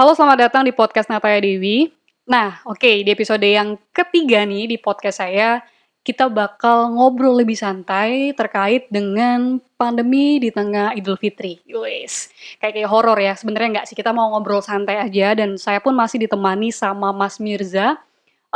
Halo, selamat datang di podcast Nataya Dewi. Nah, oke, di episode yang ketiga nih di podcast saya, kita bakal ngobrol lebih santai terkait dengan pandemi di tengah Idul Fitri. Wes, kayak kayak horor ya. Sebenarnya nggak sih, kita mau ngobrol santai aja dan saya pun masih ditemani sama Mas Mirza.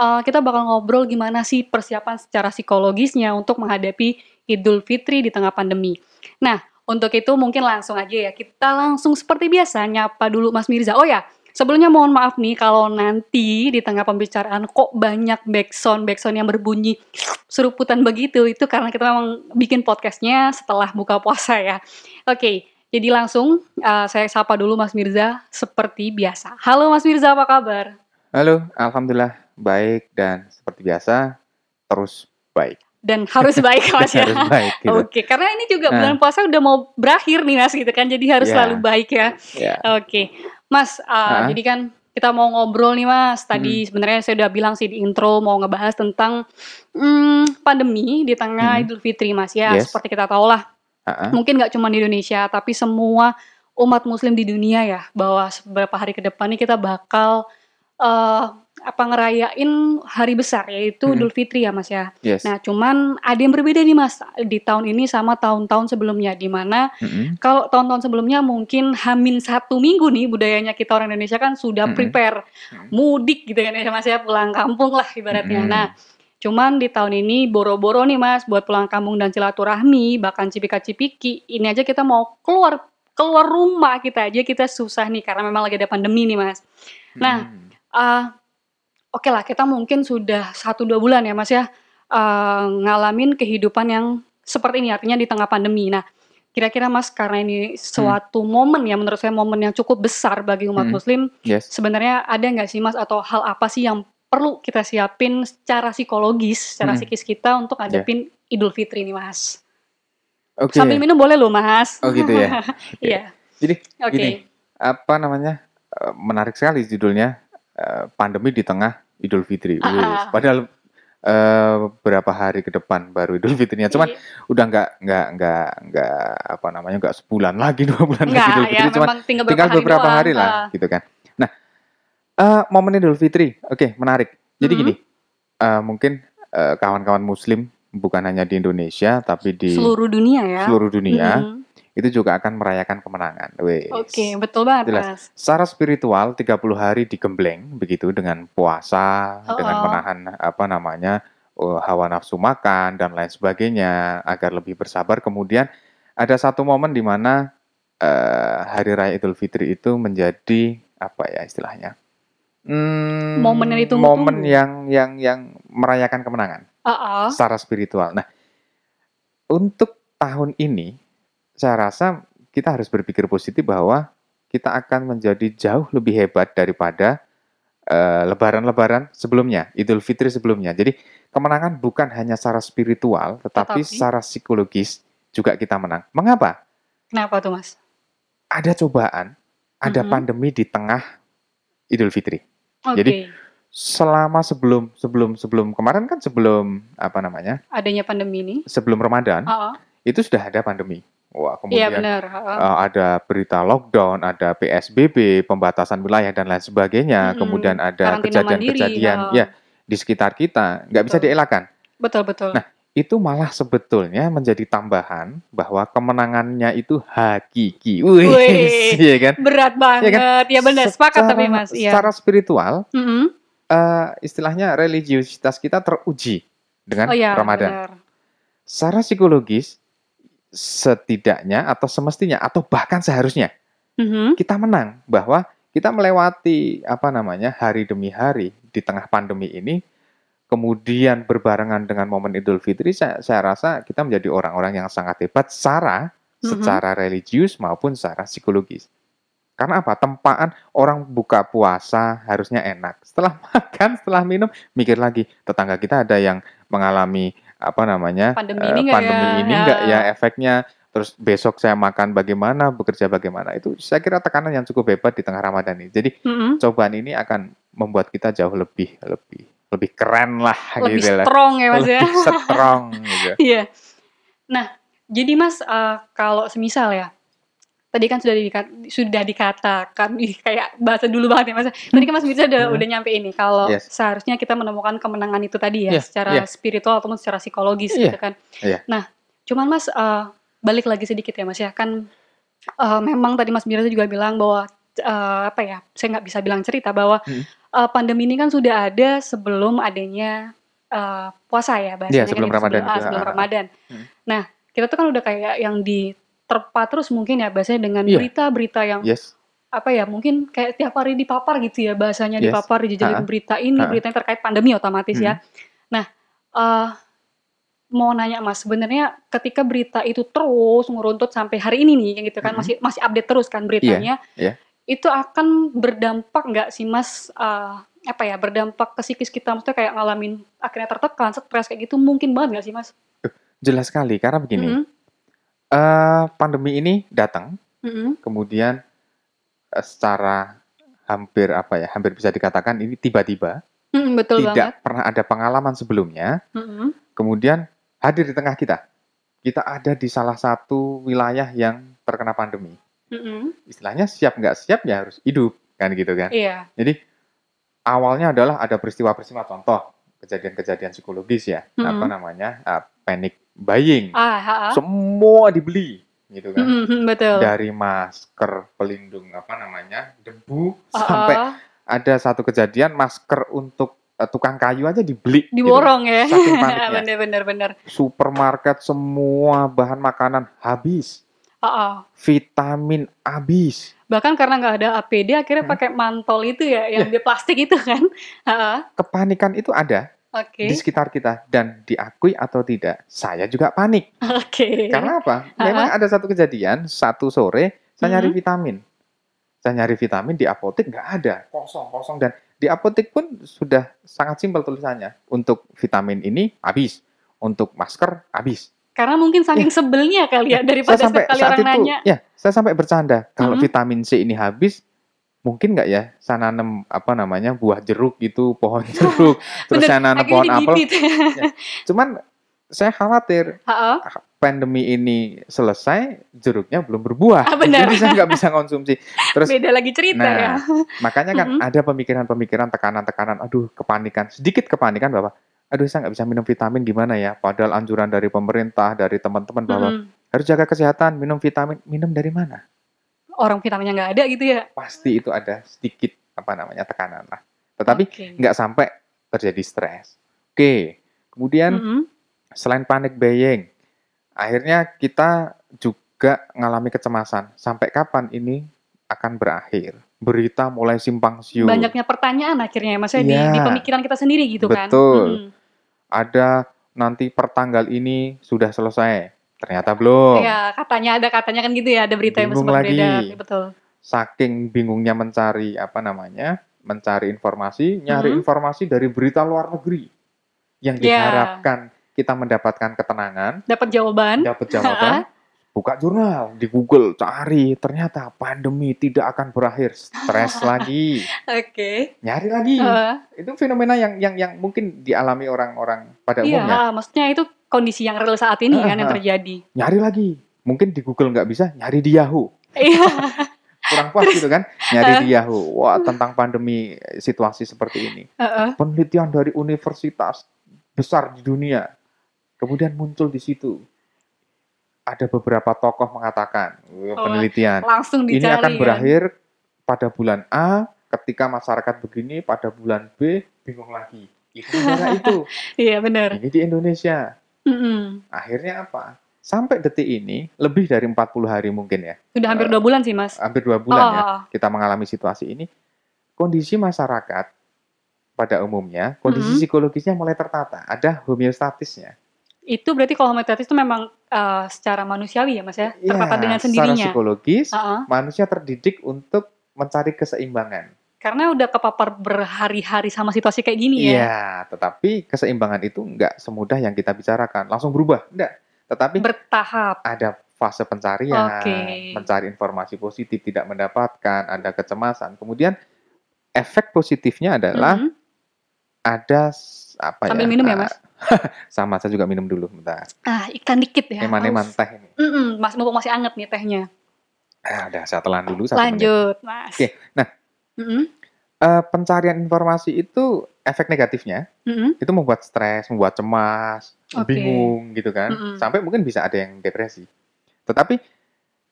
Uh, kita bakal ngobrol gimana sih persiapan secara psikologisnya untuk menghadapi Idul Fitri di tengah pandemi. Nah, untuk itu mungkin langsung aja ya, kita langsung seperti biasa nyapa dulu Mas Mirza. Oh ya, sebelumnya mohon maaf nih kalau nanti di tengah pembicaraan kok banyak backsound backsound yang berbunyi seruputan begitu. Itu karena kita memang bikin podcastnya setelah buka puasa ya. Oke, jadi langsung uh, saya sapa dulu Mas Mirza seperti biasa. Halo Mas Mirza, apa kabar? Halo, Alhamdulillah baik dan seperti biasa terus baik dan harus baik mas ya. harus baik. Gitu. Oke, karena ini juga nah. bulan puasa udah mau berakhir nih mas gitu kan, jadi harus yeah. selalu baik ya. Yeah. Oke, mas, uh, uh. jadi kan kita mau ngobrol nih mas. Tadi hmm. sebenarnya saya udah bilang sih di intro mau ngebahas tentang hmm, pandemi di tengah hmm. Idul Fitri mas ya. Yes. Seperti kita tahu lah, uh -uh. mungkin nggak cuma di Indonesia, tapi semua umat Muslim di dunia ya, bahwa beberapa hari ke depan nih kita bakal uh, apa ngerayain hari besar yaitu hmm. Idul Fitri ya Mas ya. Yes. Nah, cuman ada yang berbeda nih Mas di tahun ini sama tahun-tahun sebelumnya di mana hmm. kalau tahun-tahun sebelumnya mungkin hamin satu minggu nih budayanya kita orang Indonesia kan sudah hmm. prepare hmm. mudik gitu kan ya Mas ya pulang kampung lah ibaratnya. Hmm. Nah, Cuman di tahun ini boro-boro nih mas buat pulang kampung dan silaturahmi bahkan cipika-cipiki ini aja kita mau keluar keluar rumah kita aja kita susah nih karena memang lagi ada pandemi nih mas. Nah hmm. uh, oke lah kita mungkin sudah satu dua bulan ya Mas ya uh, ngalamin kehidupan yang seperti ini artinya di tengah pandemi. Nah kira-kira Mas karena ini suatu hmm. momen ya menurut saya momen yang cukup besar bagi umat hmm. Muslim. Yes. Sebenarnya ada nggak sih Mas atau hal apa sih yang perlu kita siapin secara psikologis, secara hmm. psikis kita untuk hadapin yeah. Idul Fitri ini Mas? Okay. Sambil minum boleh loh Mas. Oh gitu ya. Iya. okay. Jadi okay. gini, apa namanya? Eh, menarik sekali judulnya eh, pandemi di tengah Idul Fitri. Uh, Padahal uh, berapa hari ke depan baru Idul Fitrinya. Cuman iya. udah nggak nggak nggak nggak apa namanya nggak sebulan lagi dua bulan Enggak, lagi Idul Fitri. Ya, Cuman tinggal, tinggal beberapa hari, hari lah, uh. gitu kan. Nah, uh, momen Idul Fitri, oke okay, menarik. Jadi -hmm. gini, uh, mungkin kawan-kawan uh, Muslim bukan hanya di Indonesia tapi di seluruh dunia ya. Seluruh dunia. -hmm itu juga akan merayakan kemenangan. Oke, okay, betul banget. Jelas. Mas. Secara spiritual 30 hari digembleng begitu dengan puasa, oh. dengan menahan apa namanya uh, hawa nafsu makan dan lain sebagainya agar lebih bersabar. Kemudian ada satu momen di mana uh, hari raya Idul Fitri itu menjadi apa ya istilahnya? Hmm, momen yang itu momen yang yang yang merayakan kemenangan uh -uh. secara spiritual. Nah, untuk tahun ini saya rasa kita harus berpikir positif bahwa kita akan menjadi jauh lebih hebat daripada eh, lebaran-lebaran uh, sebelumnya, Idul Fitri sebelumnya. Jadi kemenangan bukan hanya secara spiritual, tetapi, tetapi secara psikologis juga kita menang. Mengapa? Kenapa tuh mas? Ada cobaan, ada mm -hmm. pandemi di tengah Idul Fitri. Okay. Jadi selama sebelum sebelum sebelum kemarin kan sebelum apa namanya? Adanya pandemi ini. Sebelum Ramadan. Uh -uh. Itu sudah ada pandemi. Wah, kemudian ya, benar. Uh, ada berita lockdown, ada PSBB, pembatasan wilayah dan lain sebagainya. Hmm, kemudian ada kejadian-kejadian ya di sekitar kita, nggak bisa dielakkan. Betul betul. Nah, itu malah sebetulnya menjadi tambahan bahwa kemenangannya itu hakiki. Wih, iya kan? Berat banget. Ya, kan? ya benar, sepakat tapi Mas. Iya. Secara spiritual, mm -hmm. uh, istilahnya religiusitas kita teruji dengan oh, ya, Ramadan. Benar. Secara psikologis setidaknya atau semestinya atau bahkan seharusnya mm-hmm. kita menang bahwa kita melewati apa namanya hari demi hari di tengah pandemi ini kemudian berbarengan dengan momen Idul Fitri saya, saya rasa kita menjadi orang-orang yang sangat hebat secara mm-hmm. secara religius maupun secara psikologis karena apa tempaan orang buka puasa harusnya enak setelah makan setelah minum mikir lagi tetangga kita ada yang mengalami apa namanya pandemi ini, uh, pandemi ya? ini enggak ya. efeknya? Terus besok saya makan bagaimana bekerja bagaimana? Itu saya kira tekanan yang cukup hebat di tengah Ramadan ini. Jadi mm-hmm. cobaan ini akan membuat kita jauh lebih lebih lebih keren lah lebih gitu strong lah. ya mas ya? Lebih strong gitu. Iya. Nah jadi mas uh, kalau semisal ya tadi kan sudah dikat, sudah dikatakan ih, kayak bahasa dulu banget ya Mas. Tadi kan Mas Mirza udah, hmm. udah nyampe ini kalau yes. seharusnya kita menemukan kemenangan itu tadi ya yeah. secara yeah. spiritual ataupun secara psikologis yeah. gitu kan. Yeah. Nah, cuman Mas uh, balik lagi sedikit ya Mas ya kan uh, memang tadi Mas Mirza juga bilang bahwa uh, apa ya? Saya nggak bisa bilang cerita bahwa hmm. uh, pandemi ini kan sudah ada sebelum adanya uh, puasa ya bahasanya yeah, sebelum kan, Ramadan. Sebelum, ah, sebelum Ramadan. Hmm. Nah, kita tuh kan udah kayak yang di terpa terus mungkin ya bahasanya dengan iya. berita-berita yang yes. apa ya mungkin kayak tiap hari dipapar gitu ya bahasanya yes. dipapar dijejelin berita ini ha. berita yang terkait pandemi otomatis ya. hmm. ya. Nah, uh, mau nanya Mas, sebenarnya ketika berita itu terus meruntut sampai hari ini nih yang gitu kan hmm. masih masih update terus kan beritanya. Yeah. Yeah. Itu akan berdampak nggak sih Mas uh, apa ya berdampak ke psikis kita maksudnya kayak ngalamin akhirnya tertekan, stres kayak gitu mungkin banget nggak sih Mas? Jelas sekali karena begini. -hmm uh, pandemi ini datang, mm-hmm. kemudian uh, secara hampir apa ya, hampir bisa dikatakan ini tiba-tiba, mm, betul tidak banget. pernah ada pengalaman sebelumnya, mm-hmm. kemudian hadir di tengah kita. Kita ada di salah satu wilayah yang terkena pandemi. Mm-hmm. Istilahnya siap nggak siap ya harus hidup kan gitu kan. Iya. Jadi awalnya adalah ada peristiwa-peristiwa contoh kejadian-kejadian psikologis ya, apa namanya uh, panic buying. Ah, ha, ha. Semua dibeli gitu kan. Mm -hmm, betul. Dari masker pelindung apa namanya? debu uh sampai ada satu kejadian masker untuk uh, tukang kayu aja dibeli gitu. diborong gitu. ya saking paniknya bener bener bener supermarket semua bahan makanan habis uh -uh. vitamin habis bahkan karena nggak ada APD akhirnya hmm. pakai mantol itu ya yang yeah. di plastik itu kan uh -uh. kepanikan itu ada okay. di sekitar kita dan diakui atau tidak, saya juga panik. Oke. Okay. Karena apa? Memang ada satu kejadian satu sore saya nyari -hmm. vitamin. Saya nyari vitamin di apotek nggak ada, kosong kosong dan di apotek pun sudah sangat simpel tulisannya. Untuk vitamin ini habis, untuk masker habis. Karena mungkin saking ya. sebelnya kali ya daripada saya sampai, kali orang itu, nanya. Ya, saya sampai bercanda kalau mm -hmm. vitamin C ini habis, mungkin nggak ya? Saya nanam apa namanya buah jeruk gitu pohon jeruk. Terus saya nanam pohon apel. Ya. cuman saya khawatir Ha-ha. pandemi ini selesai jeruknya belum berbuah. Ah, benar. jadi saya nggak bisa konsumsi. Terus beda lagi cerita nah, ya. makanya kan mm-hmm. ada pemikiran-pemikiran tekanan-tekanan aduh kepanikan. Sedikit kepanikan bahwa aduh saya nggak bisa minum vitamin gimana ya? Padahal anjuran dari pemerintah dari teman-teman bahwa mm-hmm. harus jaga kesehatan minum vitamin. Minum dari mana orang vitaminnya nggak ada gitu ya? Pasti itu ada sedikit apa namanya tekanan lah. Tetapi nggak okay. sampai terjadi stres. Oke, kemudian mm -hmm. selain panik buying, akhirnya kita juga mengalami kecemasan. Sampai kapan ini akan berakhir? Berita mulai simpang siur. Banyaknya pertanyaan akhirnya, maksudnya ya, di, di iya. pemikiran kita sendiri gitu betul. kan? Betul. Hmm. Ada nanti pertanggal ini sudah selesai Ternyata belum. Iya, katanya ada katanya kan gitu ya, ada berita Bingung yang sempat beredar, betul. Saking bingungnya mencari apa namanya? mencari informasi, nyari hmm. informasi dari berita luar negeri. Yang iya. diharapkan yeah. kita mendapatkan ketenangan, dapat jawaban, dapat jawaban. buka jurnal di Google cari ternyata pandemi tidak akan berakhir stres lagi oke okay. nyari lagi uh. itu fenomena yang yang yang mungkin dialami orang-orang pada iya, umumnya maksudnya itu kondisi yang real saat ini uh, kan yang terjadi. Nyari lagi. Mungkin di Google nggak bisa nyari di Yahoo. Iya. Kurang puas gitu kan? Nyari uh. di Yahoo. Wah tentang pandemi situasi seperti ini. Uh -uh. penelitian dari universitas besar di dunia kemudian muncul di situ. Ada beberapa tokoh mengatakan oh, penelitian. langsung dicari, ini akan kan? berakhir pada bulan A ketika masyarakat begini pada bulan B bingung lagi. Itu negara itu. Iya benar. Ini di Indonesia mm -hmm. akhirnya apa sampai detik ini lebih dari 40 hari mungkin ya sudah hampir dua bulan sih mas hampir dua bulan ya, oh. ya kita mengalami situasi ini kondisi masyarakat pada umumnya kondisi mm -hmm. psikologisnya mulai tertata ada homeostatisnya itu berarti kalau homeostatis itu memang uh, secara manusiawi ya Mas ya, iya, tertata ya, dengan sendirinya. Secara psikologis, uh -uh. manusia terdidik untuk mencari keseimbangan. Karena udah kepapar berhari-hari sama situasi kayak gini ya. Iya, tetapi keseimbangan itu nggak semudah yang kita bicarakan, langsung berubah, enggak. Tetapi bertahap. Ada fase pencarian, okay. mencari informasi positif tidak mendapatkan, ada kecemasan. Kemudian efek positifnya adalah mm -hmm. ada apa Sambil ya? minum ya, Mas? Sama, saya juga minum dulu bentar. Ah, ikan dikit ya. Eman-eman teh ini. Mm -mm, mas, mumpung masih anget nih tehnya. Ah, udah saya telan dulu satu Lanjut, menit. Mas. Oke, nah. Mm -hmm. uh, pencarian informasi itu efek negatifnya -hmm. itu membuat stres, membuat cemas, okay. bingung gitu kan. -hmm. Sampai mungkin bisa ada yang depresi. Tetapi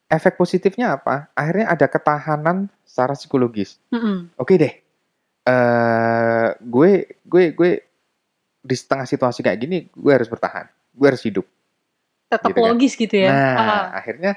efek positifnya apa? Akhirnya ada ketahanan secara psikologis. -hmm. Oke deh. Uh, gue gue gue di setengah situasi kayak gini gue harus bertahan. Gue harus hidup. Tetap gitu kan. logis kan? gitu ya. Nah, uh. akhirnya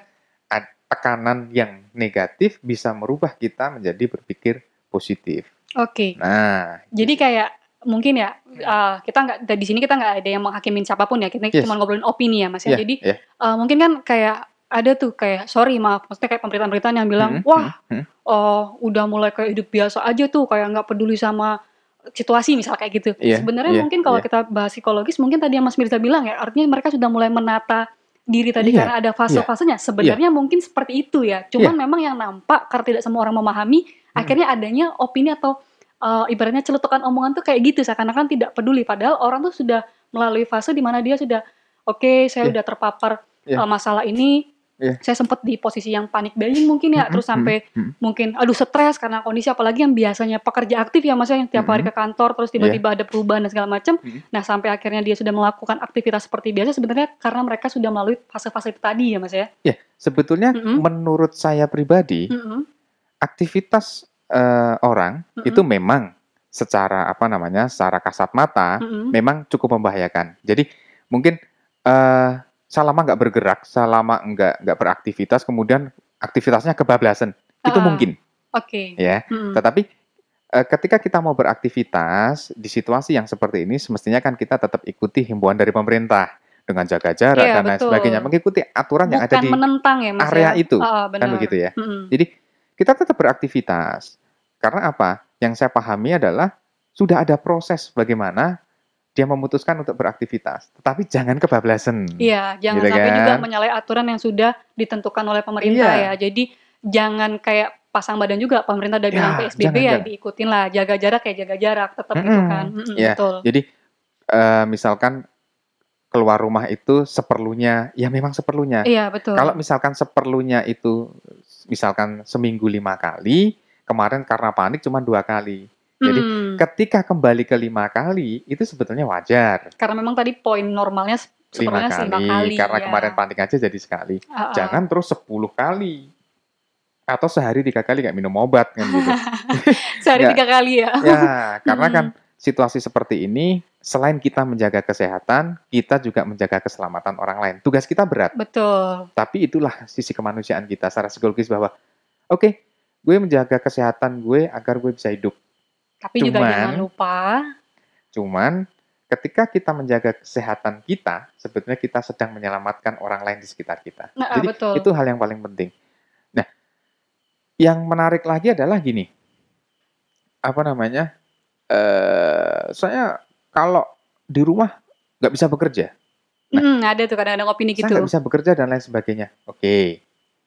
tekanan yang negatif bisa merubah kita menjadi berpikir positif. Oke. Okay. Nah, jadi gitu. kayak mungkin ya uh, kita nggak di sini kita nggak ada yang menghakimin siapa pun ya kita yes. cuma ngobrolin opini ya mas ya yeah, jadi yeah. Uh, mungkin kan kayak ada tuh kayak sorry maaf maksudnya kayak pemberitaan-pemberitaan yang bilang mm -hmm. wah mm -hmm. uh, udah mulai kayak hidup biasa aja tuh kayak nggak peduli sama situasi misal kayak gitu yeah, sebenarnya yeah, mungkin kalau yeah. kita bahas psikologis mungkin tadi yang mas Mirza bilang ya artinya mereka sudah mulai menata diri tadi iya, karena ada fase-fasenya. Iya, Sebenarnya iya. mungkin seperti itu ya. Cuman iya. memang yang nampak karena tidak semua orang memahami, hmm. akhirnya adanya opini atau uh, ibaratnya celutukan omongan tuh kayak gitu seakan-akan tidak peduli padahal orang tuh sudah melalui fase di mana dia sudah oke, okay, saya yeah. udah terpapar yeah. uh, masalah ini, Yeah. Saya sempat di posisi yang panik buying mungkin ya, mm -hmm. terus sampai mm -hmm. mungkin aduh stres karena kondisi apalagi yang biasanya pekerja aktif ya Mas ya, yang tiap mm -hmm. hari ke kantor terus tiba-tiba yeah. ada perubahan dan segala macam. Mm -hmm. Nah, sampai akhirnya dia sudah melakukan aktivitas seperti biasa sebenarnya karena mereka sudah melalui fase-fase tadi ya Mas ya. Ya, yeah. sebetulnya mm -hmm. menurut saya pribadi mm -hmm. aktivitas uh, orang mm -hmm. itu memang secara apa namanya, secara kasat mata mm -hmm. memang cukup membahayakan. Jadi mungkin uh, selama nggak bergerak, selama nggak nggak beraktivitas, kemudian aktivitasnya kebablasan, uh, itu mungkin. Oke. Okay. Ya, hmm. tetapi uh, ketika kita mau beraktivitas di situasi yang seperti ini, semestinya kan kita tetap ikuti himbauan dari pemerintah dengan jaga jarak yeah, dan lain sebagainya, mengikuti aturan Bukan yang ada di menentang ya, Mas area ya? itu, oh, kan begitu ya. Hmm. Jadi kita tetap beraktivitas. Karena apa? Yang saya pahami adalah sudah ada proses bagaimana dia memutuskan untuk beraktivitas, tetapi jangan kebablasan. Iya, jangan gitu sampai kan? juga menyalahi aturan yang sudah ditentukan oleh pemerintah iya. ya. Jadi jangan kayak pasang badan juga pemerintah udah ya, bilang PSBB jangan, ya jangan. diikutin lah, jaga jarak kayak jaga jarak, tetap mm -hmm. gitu kan. Mm -hmm, ya, betul. Jadi uh, misalkan keluar rumah itu seperlunya, ya memang seperlunya. Iya betul. Kalau misalkan seperlunya itu, misalkan seminggu lima kali, kemarin karena panik cuma dua kali. Jadi hmm. ketika kembali ke lima kali itu sebetulnya wajar. Karena memang tadi poin normalnya lima kali, kali. Karena ya. kemarin panik aja jadi sekali. Uh -uh. Jangan terus sepuluh kali atau sehari tiga kali nggak minum obat kan gitu. sehari tiga kali ya. Ya karena kan situasi seperti ini selain kita menjaga kesehatan, kita juga menjaga keselamatan orang lain. Tugas kita berat. Betul. Tapi itulah sisi kemanusiaan kita secara psikologis bahwa oke, okay, gue menjaga kesehatan gue agar gue bisa hidup tapi cuman, juga jangan lupa. Cuman ketika kita menjaga kesehatan kita, sebetulnya kita sedang menyelamatkan orang lain di sekitar kita. Nah, Jadi betul. itu hal yang paling penting. Nah, yang menarik lagi adalah gini, apa namanya? Uh, saya kalau di rumah nggak bisa bekerja. Nah, hmm, ada tuh kadang-kadang opini gitu. Saya nggak bisa bekerja dan lain sebagainya. Oke,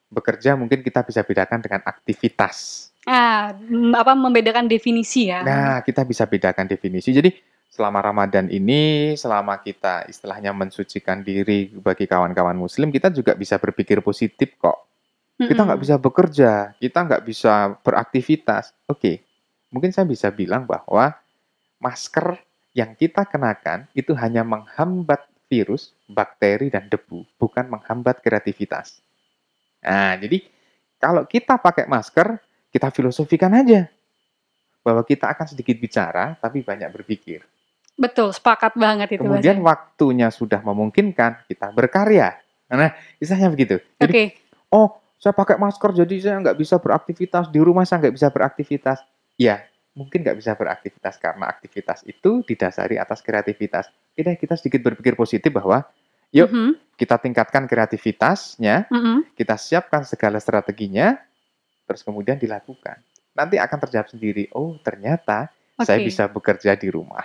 bekerja mungkin kita bisa bedakan dengan aktivitas. Ah, apa membedakan definisi ya? Nah, kita bisa bedakan definisi. Jadi selama Ramadan ini, selama kita istilahnya mensucikan diri bagi kawan-kawan Muslim, kita juga bisa berpikir positif kok. Kita nggak bisa bekerja, kita nggak bisa beraktivitas. Oke, mungkin saya bisa bilang bahwa masker yang kita kenakan itu hanya menghambat virus, bakteri, dan debu, bukan menghambat kreativitas. Nah, jadi kalau kita pakai masker, kita filosofikan aja bahwa kita akan sedikit bicara tapi banyak berpikir. Betul, sepakat banget itu. Kemudian bahasa. waktunya sudah memungkinkan kita berkarya. Nah, istilahnya begitu. Jadi, okay. oh saya pakai masker jadi saya nggak bisa beraktivitas di rumah saya nggak bisa beraktivitas. Ya, mungkin nggak bisa beraktivitas karena aktivitas itu didasari atas kreativitas. Kita kita sedikit berpikir positif bahwa yuk mm -hmm. kita tingkatkan kreativitasnya, mm -hmm. kita siapkan segala strateginya, terus kemudian dilakukan. Nanti akan terjawab sendiri, oh ternyata okay. saya bisa bekerja di rumah.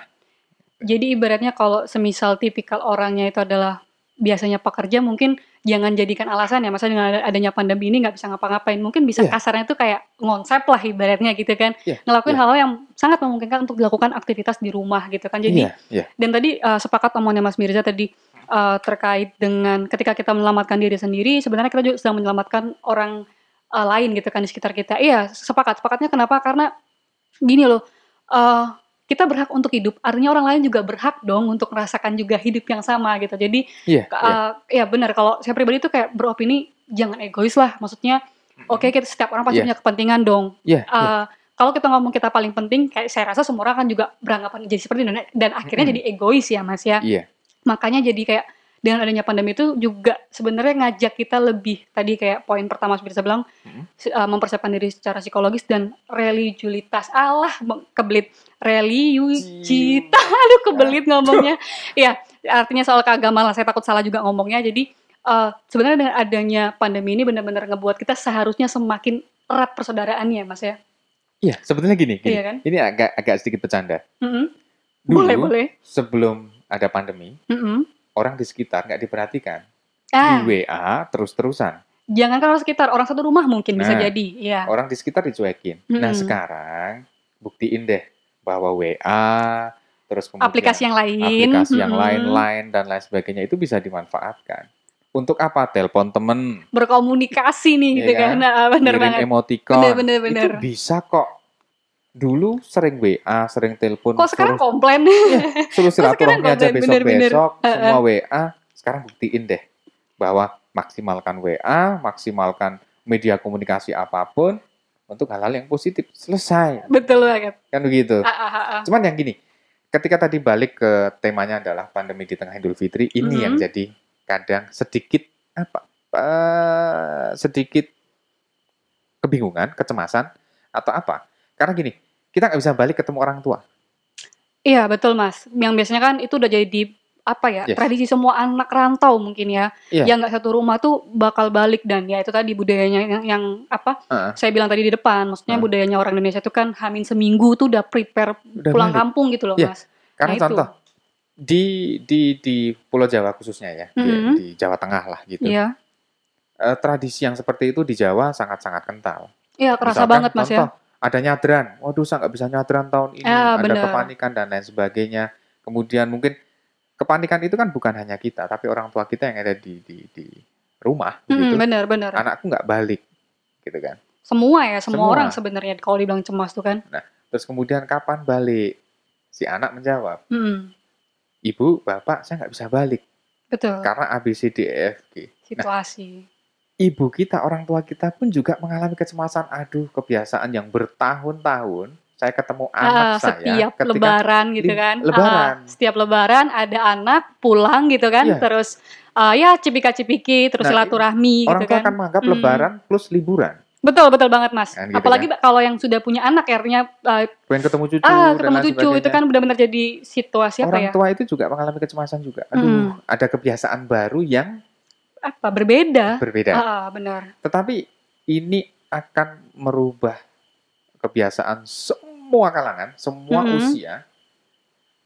Jadi ibaratnya kalau semisal tipikal orangnya itu adalah biasanya pekerja mungkin jangan jadikan alasan ya masa dengan adanya pandemi ini nggak bisa ngapa-ngapain mungkin bisa yeah. kasarnya itu kayak ngonsep lah ibaratnya gitu kan yeah. ngelakuin yeah. hal-hal yang sangat memungkinkan untuk dilakukan aktivitas di rumah gitu kan jadi yeah. Yeah. dan tadi uh, sepakat omongnya Mas Mirza tadi uh, terkait dengan ketika kita menyelamatkan diri sendiri sebenarnya kita juga sedang menyelamatkan orang uh, lain gitu kan di sekitar kita. Iya, sepakat. Sepakatnya kenapa? Karena gini loh, uh, kita berhak untuk hidup. Artinya orang lain juga berhak dong untuk merasakan juga hidup yang sama gitu. Jadi, yeah, uh, yeah. ya benar. Kalau saya pribadi itu kayak beropini jangan egois lah. Maksudnya, oke okay, kita setiap orang pasti yeah. punya kepentingan dong. Yeah, uh, yeah. Kalau kita ngomong kita paling penting, kayak saya rasa semua orang kan juga beranggapan jadi seperti itu dan, dan akhirnya mm -hmm. jadi egois ya mas ya. Yeah. Makanya jadi kayak dengan adanya pandemi itu juga sebenarnya ngajak kita lebih tadi kayak poin pertama seperti saya bilang hmm. uh, mempersiapkan diri secara psikologis dan religiulitas. Allah kebelit. Religiulitas. Aduh kebelit ngomongnya. Ya artinya soal keagamaan saya takut salah juga ngomongnya. Jadi uh, sebenarnya dengan adanya pandemi ini benar-benar ngebuat kita seharusnya semakin erat persaudaraannya mas ya. Iya sebetulnya gini, gini. Iya kan? ini agak agak sedikit bercanda. Mm -hmm. Dulu, boleh boleh. sebelum ada pandemi mm -hmm orang di sekitar nggak diperhatikan. Ah. Di WA terus-terusan. Jangan kalau sekitar orang satu rumah mungkin nah, bisa jadi, ya. Orang di sekitar dicuekin. Hmm. Nah sekarang buktiin deh bahwa WA terus kemudian aplikasi yang lain, aplikasi yang lain-lain dan lain sebagainya itu bisa dimanfaatkan. Untuk apa? Telepon temen. Berkomunikasi nih, gitu ya kan? Nah, bener banget. emoticon. Bener, bener, bener. Itu bisa kok dulu sering WA, sering telepon. Kok sekarang suruh, komplain? Ya, suruh silaturahmi aja besok-besok, semua WA. Sekarang buktiin deh bahwa maksimalkan WA, maksimalkan media komunikasi apa pun untuk hal-hal yang positif. Selesai. Betul banget. Kan begitu. A -a -a. Cuman yang gini, ketika tadi balik ke temanya adalah pandemi di tengah Idul Fitri, ini mm -hmm. yang jadi kadang sedikit apa? Uh, sedikit kebingungan, kecemasan atau apa? Karena gini, kita nggak bisa balik ketemu orang tua. Iya betul mas. Yang biasanya kan itu udah jadi apa ya yes. tradisi semua anak rantau mungkin ya yeah. yang nggak satu rumah tuh bakal balik dan ya itu tadi budayanya yang, yang apa uh. saya bilang tadi di depan maksudnya uh. budayanya orang Indonesia itu kan hamin seminggu tuh udah prepare udah pulang balik. kampung gitu loh yeah. mas karena nah, contoh itu. di di di Pulau Jawa khususnya ya mm -hmm. di, mm-hmm. di Jawa Tengah lah gitu yeah. uh, tradisi yang seperti itu di Jawa sangat sangat kental iya kerasa Misalkan, banget mas ya. contoh, ya ada nyadran, waduh saya nggak bisa nyadran tahun ini, ya, ada bener. kepanikan dan lain sebagainya. Kemudian mungkin kepanikan itu kan bukan hanya kita, tapi orang tua kita yang ada di di, di rumah. Hmm, gitu. Benar, benar. Anakku nggak balik, gitu kan? Semua ya, semua, semua. orang sebenarnya kalau dibilang cemas tuh kan. Nah, terus kemudian kapan balik? Si anak menjawab, hmm. ibu, bapak, saya nggak bisa balik. Betul. Karena ABCDEFG. Situasi. Nah, ibu kita, orang tua kita pun juga mengalami kecemasan. Aduh, kebiasaan yang bertahun-tahun saya ketemu ah, anak uh, saya setiap lebaran gitu kan. Lebaran. Uh, setiap lebaran ada anak pulang gitu kan, yeah. terus uh, ya cipika-cipiki, terus nah, silaturahmi orang gitu kan. Orang tua akan menganggap hmm. lebaran plus liburan. Betul, betul banget mas. Kan, gitu Apalagi kan? kalau yang sudah punya anak, artinya uh, pengen ketemu cucu, ah, ketemu cucu itu kan benar-benar jadi situasi apa ya? Orang tua itu juga mengalami kecemasan juga. Aduh, hmm. ada kebiasaan baru yang apa berbeda. Berbeda. Ah, benar. Tetapi ini akan merubah kebiasaan semua kalangan, semua mm -hmm. usia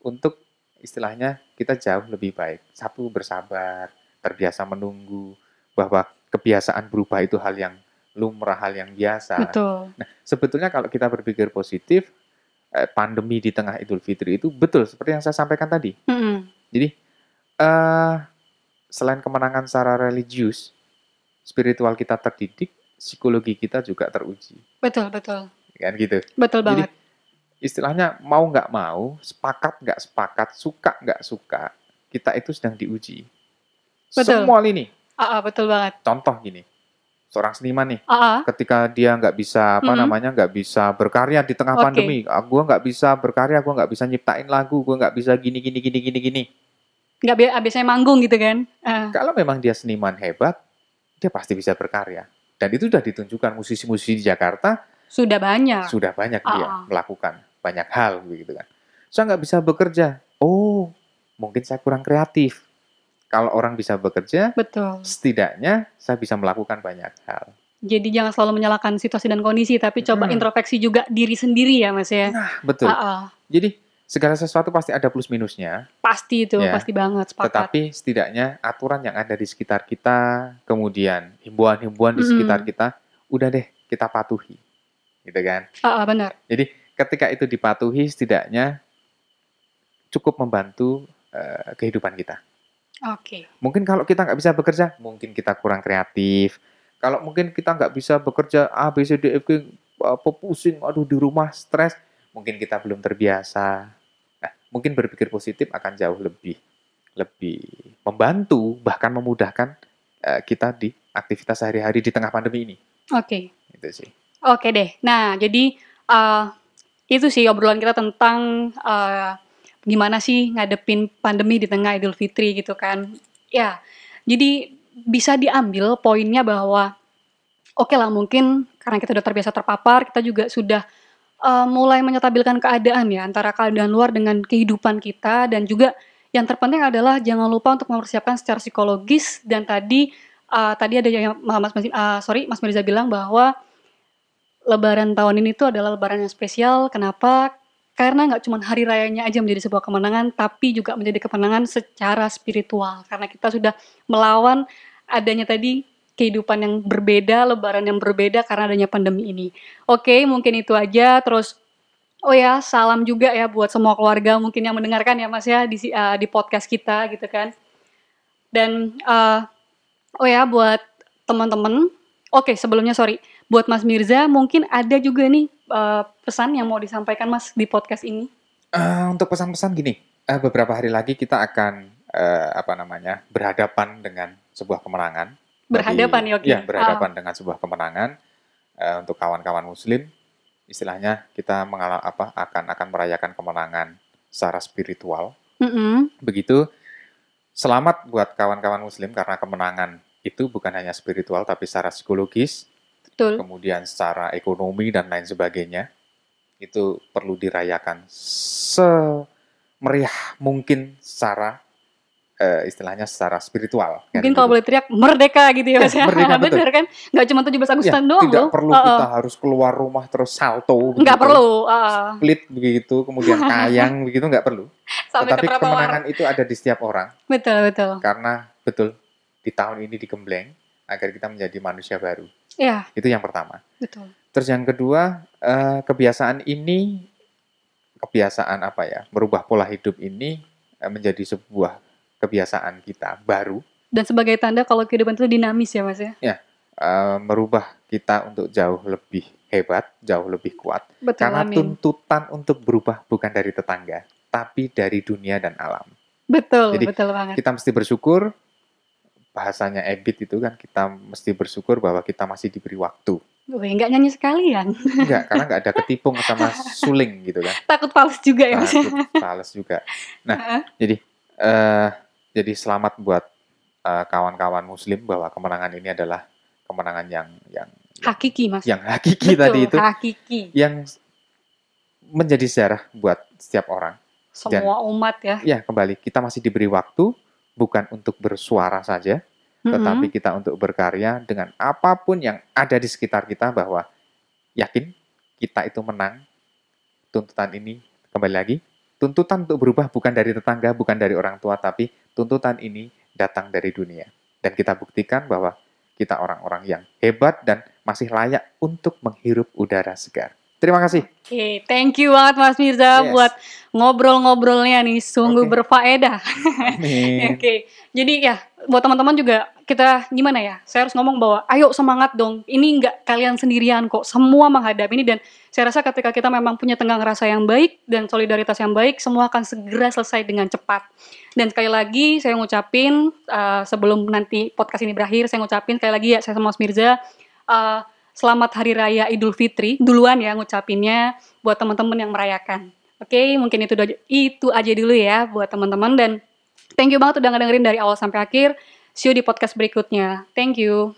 untuk istilahnya kita jauh lebih baik. Satu bersabar, terbiasa menunggu bahwa kebiasaan berubah itu hal yang lumrah, hal yang biasa. Betul. Nah, sebetulnya kalau kita berpikir positif, eh, pandemi di tengah Idul Fitri itu betul seperti yang saya sampaikan tadi. Mm -hmm. Jadi uh, selain kemenangan secara religius, spiritual kita terdidik, psikologi kita juga teruji. Betul, betul. Kan gitu. Betul banget. Jadi, istilahnya mau nggak mau, sepakat nggak sepakat, suka nggak suka, kita itu sedang diuji. Betul. Semua ini. Ah, betul banget. Contoh gini, seorang seniman nih, uh ketika dia nggak bisa apa mm -hmm. namanya nggak bisa berkarya di tengah okay. pandemi, ah, gue nggak bisa berkarya, gue nggak bisa nyiptain lagu, gue nggak bisa gini gini gini gini gini nggak biasanya manggung gitu kan? Uh. Kalau memang dia seniman hebat, dia pasti bisa berkarya. Dan itu sudah ditunjukkan musisi-musisi di Jakarta. Sudah banyak. Sudah banyak uh. dia ah. melakukan banyak hal begitu kan. Saya nggak bisa bekerja. Oh, mungkin saya kurang kreatif. Kalau orang bisa bekerja, betul. Setidaknya saya bisa melakukan banyak hal. Jadi jangan selalu menyalahkan situasi dan kondisi, tapi coba hmm. introspeksi juga diri sendiri ya, Mas ya. Nah, betul. Uh -uh. Jadi segala sesuatu pasti ada plus minusnya. Pasti itu, ya. pasti banget. Sepakat. Tetapi setidaknya aturan yang ada di sekitar kita, kemudian himbauan-himbauan di sekitar kita, udah deh kita patuhi, gitu kan? Uh, uh, benar. Jadi ketika itu dipatuhi, setidaknya cukup membantu uh, kehidupan kita. Oke. Okay. Mungkin kalau kita nggak bisa bekerja, mungkin kita kurang kreatif, Kalau mungkin kita nggak bisa bekerja A, B, C, D, F, G, apa pusing, aduh di rumah stres, mungkin kita belum terbiasa. Mungkin berpikir positif akan jauh lebih lebih membantu bahkan memudahkan uh, kita di aktivitas sehari-hari di tengah pandemi ini. Oke. Okay. Itu sih. Oke okay deh. Nah, jadi uh, itu sih obrolan kita tentang uh, gimana sih ngadepin pandemi di tengah Idul Fitri gitu kan. Ya, jadi bisa diambil poinnya bahwa oke okay lah mungkin karena kita sudah terbiasa terpapar, kita juga sudah uh, mulai menyetabilkan keadaan ya antara keadaan luar dengan kehidupan kita dan juga yang terpenting adalah jangan lupa untuk mempersiapkan secara psikologis dan tadi uh, tadi ada yang Mas uh, sorry Mas Mirza bilang bahwa Lebaran tahun ini tuh adalah Lebaran yang spesial. Kenapa? Karena nggak cuma hari rayanya aja menjadi sebuah kemenangan, tapi juga menjadi kemenangan secara spiritual. Karena kita sudah melawan adanya tadi kehidupan yang berbeda, Lebaran yang berbeda karena adanya pandemi ini. Oke, mungkin itu aja. Terus Oh ya, salam juga ya buat semua keluarga mungkin yang mendengarkan ya Mas ya di uh, di podcast kita gitu kan. Dan uh, oh ya buat teman-teman, oke okay, sebelumnya sorry, buat Mas Mirza mungkin ada juga nih uh, pesan yang mau disampaikan Mas di podcast ini. Uh, untuk pesan-pesan gini, uh, beberapa hari lagi kita akan uh, apa namanya berhadapan dengan sebuah kemenangan. Berhadapan ya. Ya, berhadapan oh. dengan sebuah kemenangan uh, untuk kawan-kawan Muslim istilahnya kita mengalami apa akan akan merayakan kemenangan secara spiritual. Mm -hmm. Begitu selamat buat kawan-kawan Muslim karena kemenangan itu bukan hanya spiritual tapi secara psikologis, Betul. kemudian secara ekonomi dan lain sebagainya itu perlu dirayakan semeriah mungkin secara uh, istilahnya secara spiritual. Kan Mungkin kalau boleh teriak merdeka gitu ya mas ya. Merdeka betul. Bener kan? Gak cuma 17 Agustus ya, doang Tidak loh. perlu uh, kita harus keluar rumah terus salto. Nggak perlu. Uh. Split begitu, kemudian kayang begitu nggak perlu. Sampai Tetapi kemenangan itu ada di setiap orang. Betul betul. Karena betul di tahun ini digembleng agar kita menjadi manusia baru. Iya. Itu yang pertama. Betul. Terus yang kedua uh, kebiasaan ini kebiasaan apa ya merubah pola hidup ini uh, menjadi sebuah kebiasaan kita baru. Dan sebagai tanda kalau kehidupan itu dinamis ya mas ya? Ya, uh, merubah kita untuk jauh lebih hebat, jauh lebih kuat. Betul, Karena amin. tuntutan untuk berubah bukan dari tetangga, tapi dari dunia dan alam. Betul, Jadi, betul banget. Kita mesti bersyukur, bahasanya ebit itu kan kita mesti bersyukur bahwa kita masih diberi waktu. Wih, nggak nyanyi sekalian. Enggak, karena nggak ada ketipung sama suling gitu kan. Takut fals juga ya mas. Takut fals juga. Nah, uh -huh. jadi uh, jadi selamat buat uh, kawan-kawan Muslim bahwa kemenangan ini adalah kemenangan yang yang hakiki mas. Yang hakiki Betul, tadi itu. Hakiki. Yang menjadi sejarah buat setiap orang. Semua Dan, umat ya. Ya kembali kita masih diberi waktu bukan untuk bersuara saja, mm-hmm. tetapi kita untuk berkarya dengan apa pun yang ada di sekitar kita bahwa yakin kita itu menang. Tuntutan ini kembali lagi tuntutan untuk berubah bukan dari tetangga, bukan dari orang tua, tapi tuntutan ini datang dari dunia. Dan kita buktikan bahwa kita orang-orang yang hebat dan masih layak untuk menghirup udara segar. Terima kasih. Oke, okay, thank you banget Mas Mirza yes. buat ngobrol-ngobrolnya nih, sungguh okay. berfaedah. Oke, okay. jadi ya buat teman-teman juga kita gimana ya? Saya harus ngomong bahwa ayo semangat dong. Ini nggak kalian sendirian kok. Semua menghadapi ini dan saya rasa ketika kita memang punya tenggang rasa yang baik dan solidaritas yang baik, semua akan segera selesai dengan cepat. Dan sekali lagi saya ngucapin uh, sebelum nanti podcast ini berakhir, saya ngucapin sekali lagi ya saya sama Mas Mirza. Uh, selamat Hari Raya Idul Fitri duluan ya ngucapinnya buat teman-teman yang merayakan. Oke, okay, mungkin itu itu aja dulu ya buat teman-teman dan thank you banget udah ngedengerin dari awal sampai akhir. See you di podcast berikutnya. Thank you.